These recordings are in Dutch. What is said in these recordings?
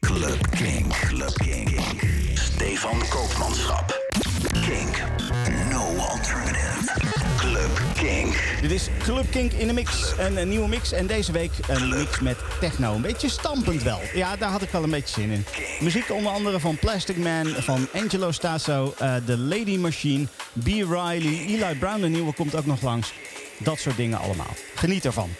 Club Kink. Club Kink. Stefan Koopmanschap. Kink. No alternative. Club Kink. Dit is Club Kink in de mix. Een, een nieuwe mix. En deze week een mix met techno. Een beetje stampend wel. Ja, daar had ik wel een beetje zin in. Muziek onder andere van Plastic Man, van Angelo Stasso, eh The Lady Machine, B. Riley, Eli Brown, de nieuwe, komt ook nog langs. Dat soort dingen allemaal. Geniet ervan.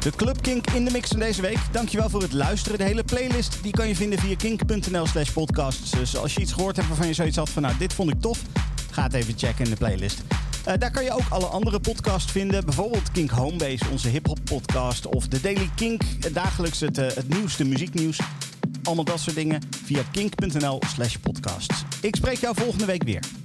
De Club Kink in de mix van deze week. Dankjewel voor het luisteren. De hele playlist die kan je vinden via kink.nl slash podcasts. Dus als je iets gehoord hebt waarvan je zoiets had van... nou, dit vond ik tof, ga het even checken in de playlist. Uh, daar kan je ook alle andere podcasts vinden. Bijvoorbeeld Kink Homebase, onze hip-hop podcast. Of de Daily Kink, dagelijks het, uh, het nieuwste muzieknieuws. Allemaal dat soort dingen via kink.nl slash podcasts. Ik spreek jou volgende week weer.